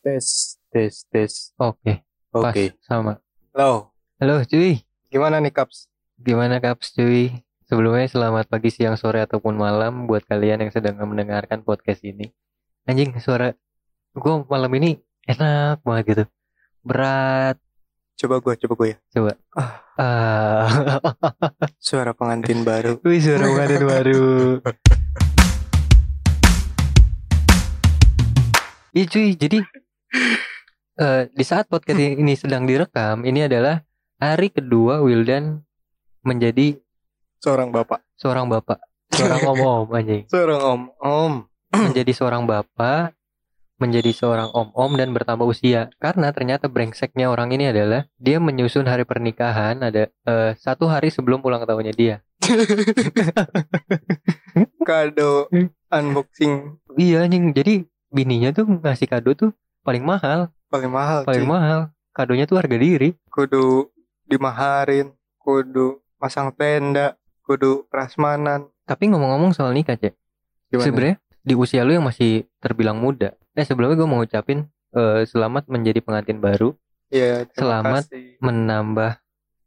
Tes, tes, tes. Oke, pas Oke. sama. Halo, Halo cuy, gimana nih Kaps? gimana kaps cuy? Sebelumnya selamat pagi, siang, sore ataupun malam buat kalian yang sedang mendengarkan podcast ini. Anjing, suara gue malam ini enak banget gitu. Berat. Coba gue, coba gue ya. Coba. Ah, Suara pengantin baru. wih suara pengantin baru. Iya cuy, jadi eh, di saat podcast ini sedang direkam, ini adalah hari kedua Wildan menjadi Seorang bapak. seorang bapak, seorang om-om anjing. Seorang om. Om. Menjadi seorang bapak, menjadi seorang om-om dan bertambah usia. Karena ternyata brengseknya orang ini adalah dia menyusun hari pernikahan ada eh, satu hari sebelum ulang tahunnya dia. Kado unboxing Iya anjing, jadi bininya tuh ngasih kado tuh paling mahal, paling mahal. paling cuy. mahal. Kadonya tuh harga diri. Kudu dimaharin, kudu pasang tenda, kudu prasmanan. Tapi ngomong-ngomong soal nikah, Cek. Gimana? Sebenarnya di usia lu yang masih terbilang muda. Eh sebelumnya gue mau ngucapin eh, selamat menjadi pengantin baru, Iya, terima Selamat. kasih. menambah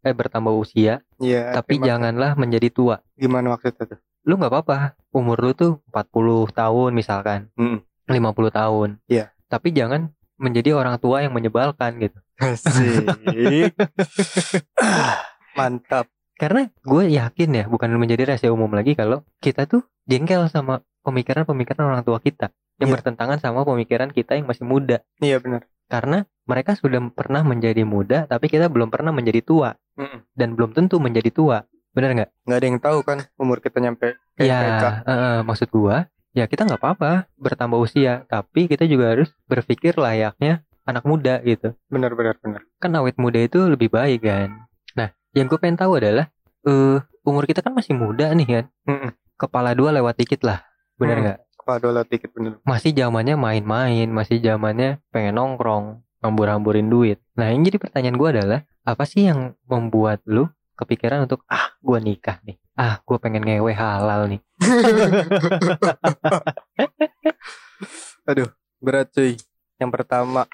eh bertambah usia, Iya, tapi janganlah menjadi tua. gimana waktu itu tuh? Lu nggak apa-apa, umur lu tuh 40 tahun misalkan, Mm. 50 tahun. Iya. Tapi jangan menjadi orang tua yang menyebalkan gitu. Asik. Mantap. Karena gue yakin ya, bukan menjadi rahasia umum lagi kalau kita tuh jengkel sama pemikiran-pemikiran orang tua kita yang Iya. bertentangan sama pemikiran kita yang masih muda. Iya benar. Karena mereka sudah pernah menjadi muda, tapi kita belum pernah menjadi tua Mm-mm. dan belum tentu menjadi tua. Bener nggak? Nggak ada yang tahu kan umur kita nyampe Ya, mereka. eh, maksud gua, ya kita nggak apa-apa bertambah usia, tapi kita juga harus berpikir layaknya anak muda gitu. Benar benar benar. Kan awet muda itu lebih baik kan. Nah, yang gue pengen tahu adalah, eh umur kita kan masih muda nih kan. Mm-mm. Kepala dua lewat dikit lah, bener Hmm. nggak? Kepala dolar dikit bener. Masih zamannya main-main, masih zamannya pengen nongkrong, hambur-hamburin duit. Nah, yang jadi pertanyaan gua adalah, apa sih yang membuat lu kepikiran untuk ah gua nikah nih, ah gua pengen ngewe halal nih. Aduh, berat cuy. Yang pertama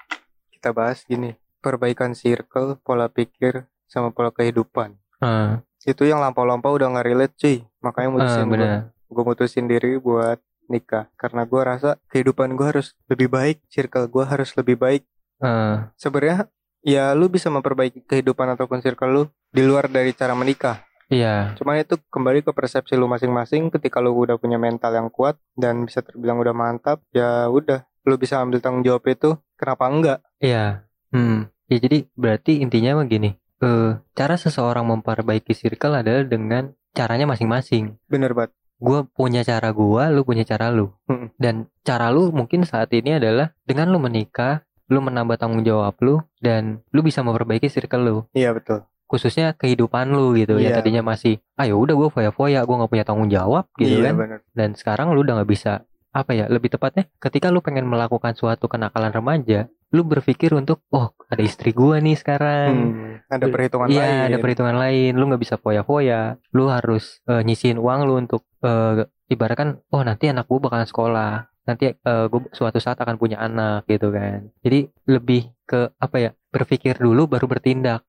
kita bahas gini, perbaikan circle, pola pikir, sama pola kehidupan. Ah, Itu yang lampau-lampau udah nggak relate cuy. Makanya ah, mutusin gue, bener. gue mutusin diri buat nikah. Karena gue rasa kehidupan gue harus lebih baik, circle gue harus lebih baik. Ah, Sebenarnya ya lu bisa memperbaiki kehidupan ataupun circle lu di luar dari cara menikah. Iya, Cuman itu kembali ke persepsi lu masing-masing ketika lu udah punya mental yang kuat dan bisa terbilang udah mantap, ya udah lu bisa ambil tanggung jawab itu, kenapa enggak? iya. Hmm, ya jadi berarti intinya mah gini. Eh, cara seseorang memperbaiki circle adalah dengan caranya masing-masing. Bener banget. Gue punya cara gua, lu punya cara lu. Mm-mm. Dan cara lu mungkin saat ini adalah dengan lu menikah, lu menambah tanggung jawab lu dan lu bisa memperbaiki circle lu. Iya betul. Khususnya kehidupan lu gitu. Yang Iya. tadinya masih, ayo udah gue foya-foya, gue nggak punya tanggung jawab gitu iya kan. bener. Dan sekarang lu udah nggak bisa apa ya? Lebih tepatnya, ketika lu pengen melakukan suatu kenakalan remaja, lu berpikir untuk, oh ada istri gua nih sekarang. Hmm, ada perhitungan Iya, lain. ada perhitungan lain. Lu nggak bisa foya-foya. Lu harus eh, nyisihin uang lu untuk eh, ibaratkan, oh nanti anak gua bakalan sekolah. Nanti eh, gua suatu saat akan punya anak gitu kan. Jadi lebih ke apa ya? Berpikir dulu baru bertindak.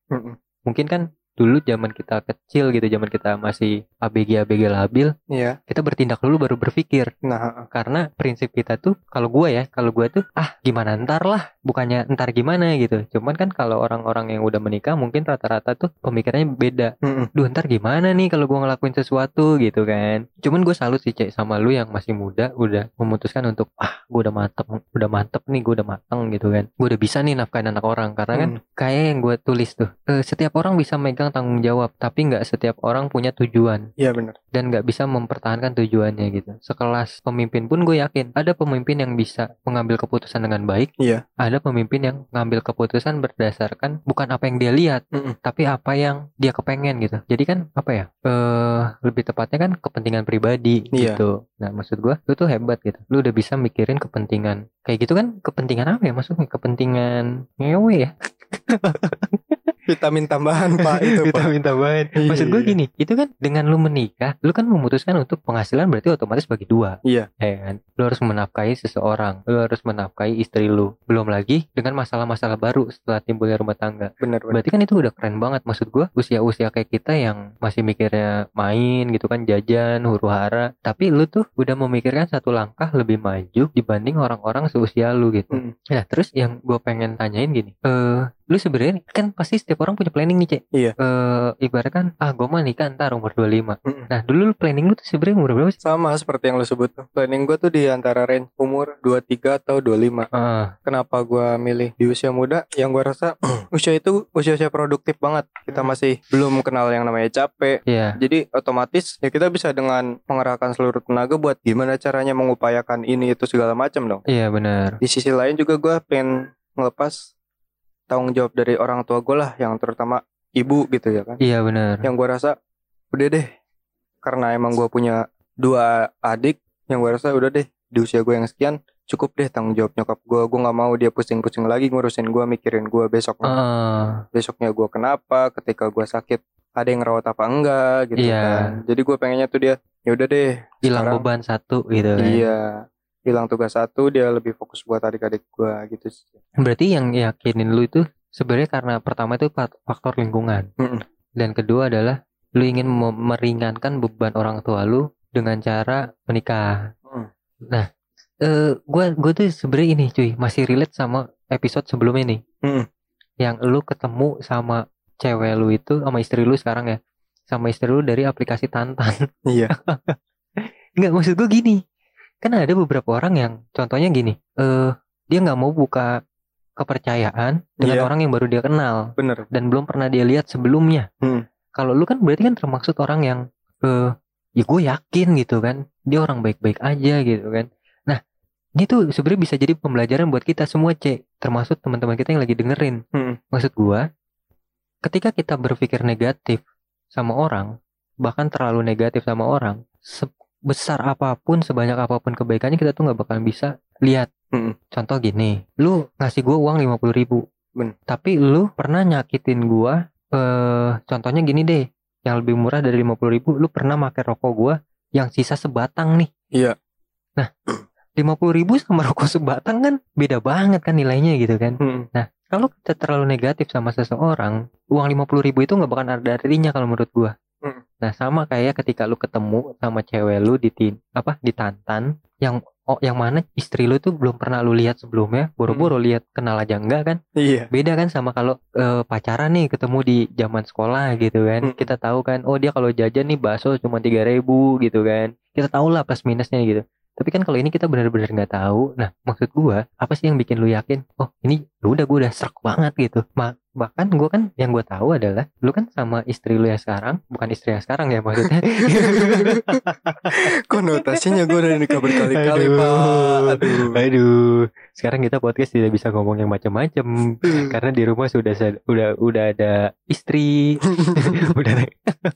Mungkin kan dulu zaman kita kecil gitu, zaman kita masih ABG ABG labil, Iya. kita bertindak dulu baru berpikir. Nah, Karena prinsip kita tuh kalau gua ya, kalau gua tuh ah gimana ntar lah, bukannya ntar gimana gitu. Cuman kan kalau orang-orang yang udah menikah mungkin rata-rata tuh pemikirannya beda. mm-mm. Duh ntar gimana nih kalau gua ngelakuin sesuatu gitu kan. Cuman gue salut sih Cek sama lu yang masih muda udah memutuskan untuk ah gua udah mantep, udah mantep nih, gua udah mateng gitu kan. Gua udah bisa nih nafkahin anak orang karena kan Hmm. kayak yang gue tulis tuh eh, setiap orang bisa megang tanggung jawab tapi nggak setiap orang punya tujuan Iya bener. dan nggak bisa mempertahankan tujuannya gitu. Sekelas pemimpin pun gue yakin ada pemimpin yang bisa mengambil keputusan dengan baik, Iya. ada pemimpin yang ngambil keputusan berdasarkan bukan apa yang dia lihat, Mm-mm. tapi apa yang dia kepengen gitu. Jadi kan apa ya? Eh lebih tepatnya kan kepentingan pribadi Iya. gitu. Nah maksud gue, lu tuh hebat gitu. Lu udah bisa mikirin kepentingan kayak gitu kan? Kepentingan apa ya maksudnya? Kepentingan ngewe ya? vitamin tambahan pak itu pak. Vitamin tambahan. Maksud gue Iya. gini itu kan dengan lu menikah lu kan memutuskan untuk penghasilan berarti otomatis bagi dua. Iya. ya kan? Lu harus menafkahi seseorang lu harus menafkahi istri lu. Belum lagi dengan masalah-masalah baru setelah timbulnya rumah tangga. Bener bener berarti kan itu udah keren banget. Maksud gue usia-usia kayak kita yang masih mikirnya main gitu kan jajan huru hara tapi lu tuh udah memikirkan satu langkah lebih maju dibanding orang-orang seusia lu gitu. Mm. Nah terus yang gue pengen tanyain gini eh lu sebenarnya kan pasti setiap orang punya planning nih cek. Iya. eh ibarat kan ah gue mah nikah ntar umur 25 Mm. nah dulu lu planning lu tuh sebenarnya umur berapa sih? Sama seperti yang lo sebut tuh. Planning gue tuh di antara range umur 23 atau 25 ah. Kenapa gua milih di usia muda? Yang gua rasa usia itu usia-usia produktif banget. Kita masih belum kenal yang namanya capek. Iya. Jadi otomatis ya kita bisa dengan mengerahkan seluruh tenaga buat gimana caranya mengupayakan ini itu segala macam dong. Iya benar. Di sisi lain juga gua pengen ngelepas tanggung jawab dari orang tua gue lah yang terutama ibu gitu ya kan. Iya benar. Yang gua rasa udah deh karena emang gua punya dua adik yang gua rasa udah deh di usia gue yang sekian cukup deh tanggung jawab nyokap gua. Gua nggak mau dia pusing-pusing lagi ngurusin gua mikirin gua besok ah besoknya gua kenapa ketika gua sakit ada yang rawat apa enggak gitu Iya. kan. Jadi gua pengennya tuh dia ya udah deh hilang beban satu gitu kan. Iya hilang tugas satu dia lebih fokus buat adik-adik gua gitu sih. Berarti yang yakinin lu itu sebenarnya karena pertama itu fak- faktor lingkungan. Mm-mm. dan kedua adalah lu ingin meringankan beban orang tua lu dengan cara menikah. Mm. nah eh gua gua tuh sebenarnya ini cuy masih relate sama episode sebelumnya nih Mm. yang lu ketemu sama cewek lu itu sama istri lu sekarang ya. Sama istri lu dari aplikasi Tantan. Iya. Enggak maksud gue gini kan ada beberapa orang yang contohnya gini eh dia nggak mau buka kepercayaan dengan Iya. orang yang baru dia kenal bener dan belum pernah dia lihat sebelumnya Hmm. kalau lu kan berarti kan termaksud orang yang eh ya gue yakin gitu kan dia orang baik-baik aja gitu kan nah ini tuh sebenarnya bisa jadi pembelajaran buat kita semua cek termasuk teman-teman kita yang lagi dengerin Hmm. maksud gua ketika kita berpikir negatif sama orang bahkan terlalu negatif sama orang sebesar apa pun sebanyak apa pun kebaikannya kita tuh nggak bakalan bisa lihat Mm. contoh gini lu ngasih gua uang 50.000 ribu Ben. tapi lu pernah nyakitin gua eh contohnya gini deh yang lebih murah dari 50.000 ribu lu pernah pakai rokok gua yang sisa sebatang nih Iya. nah 50.000 ribu sama rokok sebatang kan beda banget kan nilainya gitu kan Hmm. kalau kita terlalu negatif sama seseorang, uang 50.000 ribu itu nggak bakal ada artinya kalau menurut gua. Nah, sama kayak ketika lu ketemu sama cewek lu di tin, apa di Tantan yang oh yang mana istri lu tuh belum pernah lu lihat sebelumnya, boro-boro lihat kenal aja enggak kan? iya Beda kan sama kalau eh, pacaran nih ketemu di zaman sekolah gitu kan. Mm. Kita tahu kan, oh dia kalau jajan nih bakso cuma 3.000 gitu kan. Kita tahu lah plus minusnya gitu. Tapi kan kalau ini kita benar-benar nggak tahu. Nah, maksud gua, apa sih yang bikin lu yakin? Oh, ini ya udah gua udah serak banget gitu. Ma bahkan gua kan yang gua tahu adalah lu kan sama istri lu yang sekarang, bukan istri yang sekarang ya maksudnya. konotasinya gue udah nikah berkali-kali Aduh. pak aduh Aduh, sekarang kita podcast tidak bisa ngomong yang macam-macam karena di rumah sudah sa- udah udah ada istri, udah ada,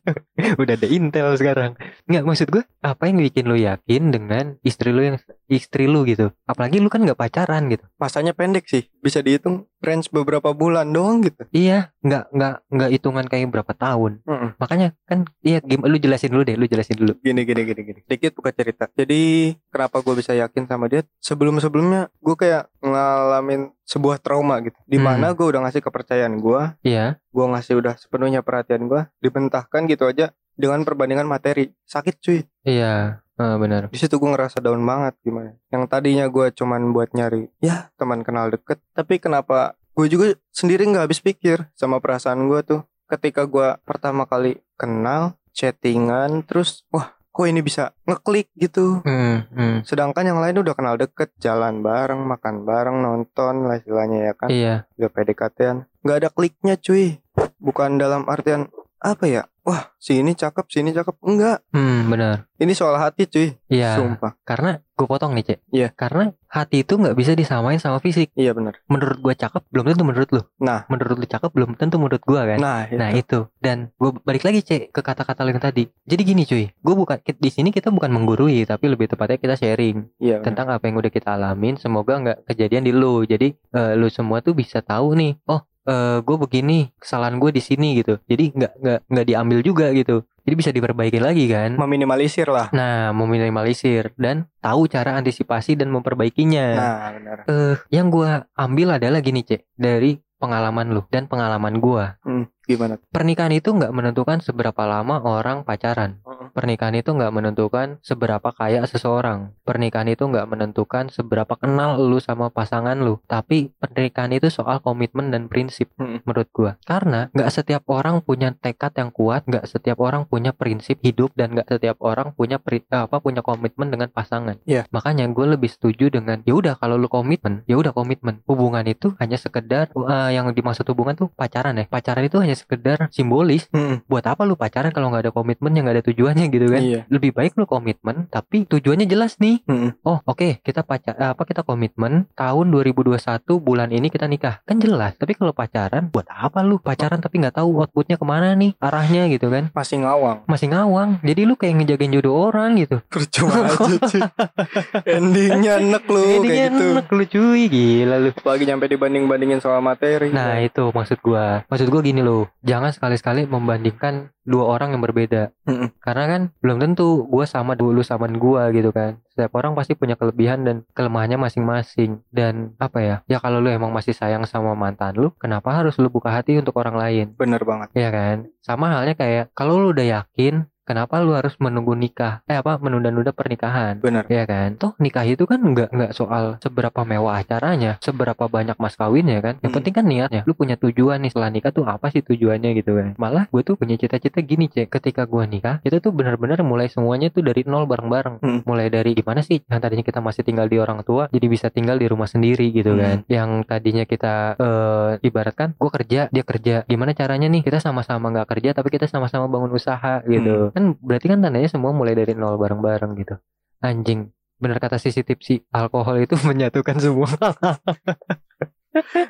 udah ada intel sekarang. Nggak maksud gue, apa yang bikin lu yakin dengan istri lu yang istri lu gitu? Apalagi lu kan nggak pacaran gitu. masanya pendek sih bisa dihitung range beberapa bulan doang gitu. Iya, nggak nggak nggak hitungan kayak berapa tahun. Mm-mm. Makanya kan, iya game lu jelasin dulu deh, lu jelasin dulu. gini gini gini gini. Dikit buka cerita. Jadi kenapa gue bisa yakin sama dia? Sebelum sebelumnya gue kayak ngalamin sebuah trauma gitu. Di mana gue udah ngasih kepercayaan gue Iya, gue ngasih udah sepenuhnya perhatian gue dibentahkan gitu aja dengan perbandingan materi. Sakit cuy. Iya, eh, benar. di situ gue ngerasa down banget gimana? Yang tadinya gue cuman buat nyari ya teman kenal deket. Tapi kenapa gue juga sendiri nggak habis pikir sama perasaan gue tuh. Ketika gue pertama kali kenal chattingan terus wah kok ini bisa ngeklik gitu? Hmm, hmm. sedangkan yang lain udah kenal deket jalan bareng makan bareng nonton lah istilahnya ya kan? Iya, udah PDKT-an nggak ada kliknya cuy. Bukan dalam artian apa ya wah si ini cakep si ini cakep enggak hmm, benar. ini soal hati cuy Iya. sumpah Karena gue potong nih cek. Iya. Karena hati itu nggak bisa disamain sama fisik. iya benar Menurut gue cakep belum tentu menurut lu. nah Menurut lu cakep belum tentu menurut gue kan. nah, Nah itu. itu dan gue balik lagi cek ke kata-kata lu yang tadi. Jadi gini cuy, gue bukan di sini kita bukan menggurui tapi lebih tepatnya kita sharing iya tentang apa yang udah kita alamin. Semoga nggak kejadian di lu. Jadi eh, lu semua tuh bisa tahu nih. Oh eh gue begini kesalahan gue di sini gitu. Jadi nggak nggak nggak diambil juga gitu. Jadi bisa diperbaiki lagi kan? Meminimalisir lah. nah meminimalisir dan tahu cara antisipasi dan memperbaikinya. Nah, benar. eh yang gue ambil adalah gini cek dari pengalaman lu dan pengalaman gue Hmm, gimana? pernikahan itu nggak menentukan seberapa lama orang pacaran. Pernikahan itu nggak menentukan seberapa kaya seseorang. Pernikahan itu nggak menentukan seberapa kenal lu sama pasangan lu. Tapi pernikahan itu soal komitmen dan prinsip Mm-mm. menurut gua. Karena nggak setiap orang punya tekad yang kuat, nggak setiap orang punya prinsip hidup dan nggak setiap orang punya pri- eh, apa punya komitmen dengan pasangan. Iya. Makanya gue lebih setuju dengan ya udah kalau lu komitmen, ya udah komitmen. Hubungan itu hanya sekedar eh, yang dimaksud hubungan tuh pacaran ya. Pacaran itu hanya sekedar simbolis Mm-mm. buat apa lu pacaran kalau nggak ada komitmen yang nggak ada tujuannya gitu kan Iya. lebih baik lu komitmen tapi tujuannya jelas nih Mm-mm. oh oke kita pacar apa kita komitmen tahun 2021 bulan ini kita nikah kan jelas tapi kalau pacaran buat apa lu pacaran tapi nggak tahu outputnya ke mana nih arahnya gitu kan Masih ngawang. masih ngawang jadi lu kayak ngejagain jodoh orang gitu Percuma aja cuy. Endingnya enek lu Jadinya kayak gitu. enek lu cuy gila lu Apalagi nyampe dibanding-bandingin soal materi. Nah itu maksud gua Maksud gua gini loh Jangan sekali-sekali membandingkan dua orang yang berbeda. Mm-mm. Karena kan belum tentu gua sama dulu sama gua gitu kan. Setiap orang pasti punya kelebihan dan kelemahannya masing-masing. Dan apa ya Ya kalau lu emang masih sayang sama mantan lu Kenapa harus lu buka hati untuk orang lain? Bener banget. Iya kan? Sama halnya kayak Kalau lu udah yakin Kenapa lu harus menunggu nikah Eh apa menunda-nunda pernikahan Bener. Ya kan, toh nikah itu kan nggak nggak soal seberapa mewah acaranya, seberapa banyak mas kawinnya kan. Yang Hmm. penting kan niatnya. Lu punya tujuan nih setelah nikah tuh apa sih tujuannya gitu kan. Malah gue tuh punya cita-cita gini cek, ketika gue nikah itu tuh benar-benar mulai semuanya tuh dari nol bareng-bareng. Hmm. Mulai dari gimana sih? Yang tadinya kita masih tinggal di orang tua, jadi bisa tinggal di rumah sendiri gitu Hmm. kan. Yang tadinya kita eh ibaratkan gue kerja, dia kerja. Gimana caranya nih? Kita sama-sama nggak kerja tapi kita sama-sama bangun usaha gitu. Kan berarti kan tandanya semua mulai dari nol bareng-bareng gitu anjing bener kata sisi tipsi alkohol itu menyatukan semua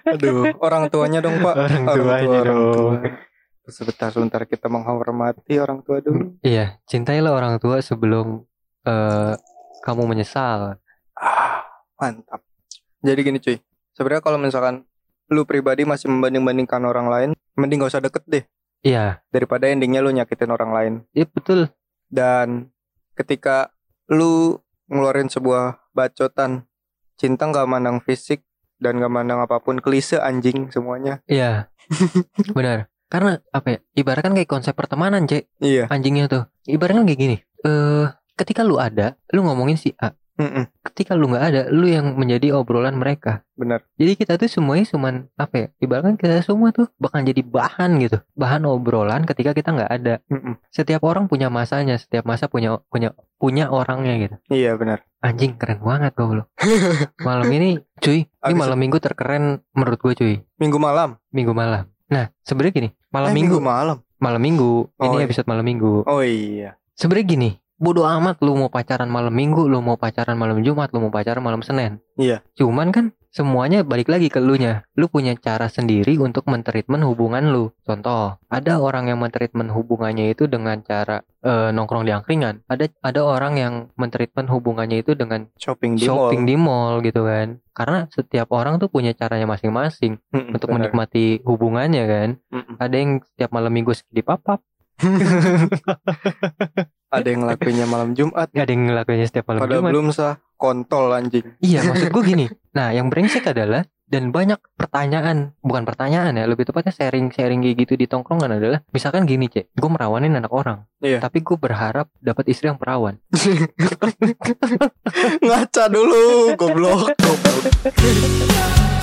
Aduh, orang tuanya dong pak. Orang tua, tuanya orang dong. tua. Sebentar sebentar kita menghormati orang tua dulu. iya cintailah orang tua sebelum eh, kamu menyesal Ah, mantap. Jadi gini cuy. Sebenarnya kalau misalkan lu pribadi masih membanding-bandingkan orang lain, mending gak usah deket deh iya daripada endingnya lu nyakitin orang lain. iya betul Dan ketika lu ngeluarin sebuah bacotan, cinta nggak mandang fisik dan gak mandang apa pun klise anjing semuanya. iya benar karena apa ya ibaratkan kayak konsep pertemanan cek Iya. anjingnya tuh ibaratkan kayak gini eh ketika lu ada lu ngomongin si A Mm-mm, ketika lu nggak ada lu yang menjadi obrolan mereka bener. Jadi kita tuh semuanya cuman apa ya? Ibaratkan kita semua tuh bakal jadi bahan gitu, bahan obrolan ketika kita nggak ada. Mm-mm. Setiap orang punya masanya, setiap masa punya punya punya orangnya gitu. Iya bener. Anjing keren banget goblok. Malam ini cuy, ini malam minggu terkeren menurut gue cuy. Minggu malam. Minggu malam. Nah, sebenarnya gini, malam Eh, minggu, malam. malam minggu, Oh, ini iya. episode malam minggu. Oh iya. Sebenarnya gini, bodoh amat lu mau pacaran malam minggu, lu mau pacaran malam Jumat, lu mau pacaran malam Senin. Iya. Cuman kan semuanya balik lagi ke lu nya. Lu punya cara sendiri untuk mentreatment hubungan lu. Contoh, ada orang yang mentreatment hubungannya itu dengan cara eh, nongkrong di angkringan. Ada ada orang yang mentreatment hubungannya itu dengan Shopping di shopping mall. di mall gitu kan. Karena setiap orang tuh punya caranya masing-masing Mm-mm, untuk bener. menikmati hubungannya kan. Mm-mm. Ada yang setiap malam minggu di papap, Ada yang ngelakuinnya malam Jumat. ada yang ngelakuinnya setiap malam Padahal Jumat. belum sah kontol anjing. Iya, maksud gue gini. Nah, yang brengsek adalah dan banyak pertanyaan, bukan pertanyaan ya, lebih tepatnya sharing-sharing kayak gitu di tongkrongan adalah misalkan gini, Cek. Gue merawanin anak orang. Iya. Tapi gue berharap dapat istri yang perawan. Ngaca dulu, goblok. goblok.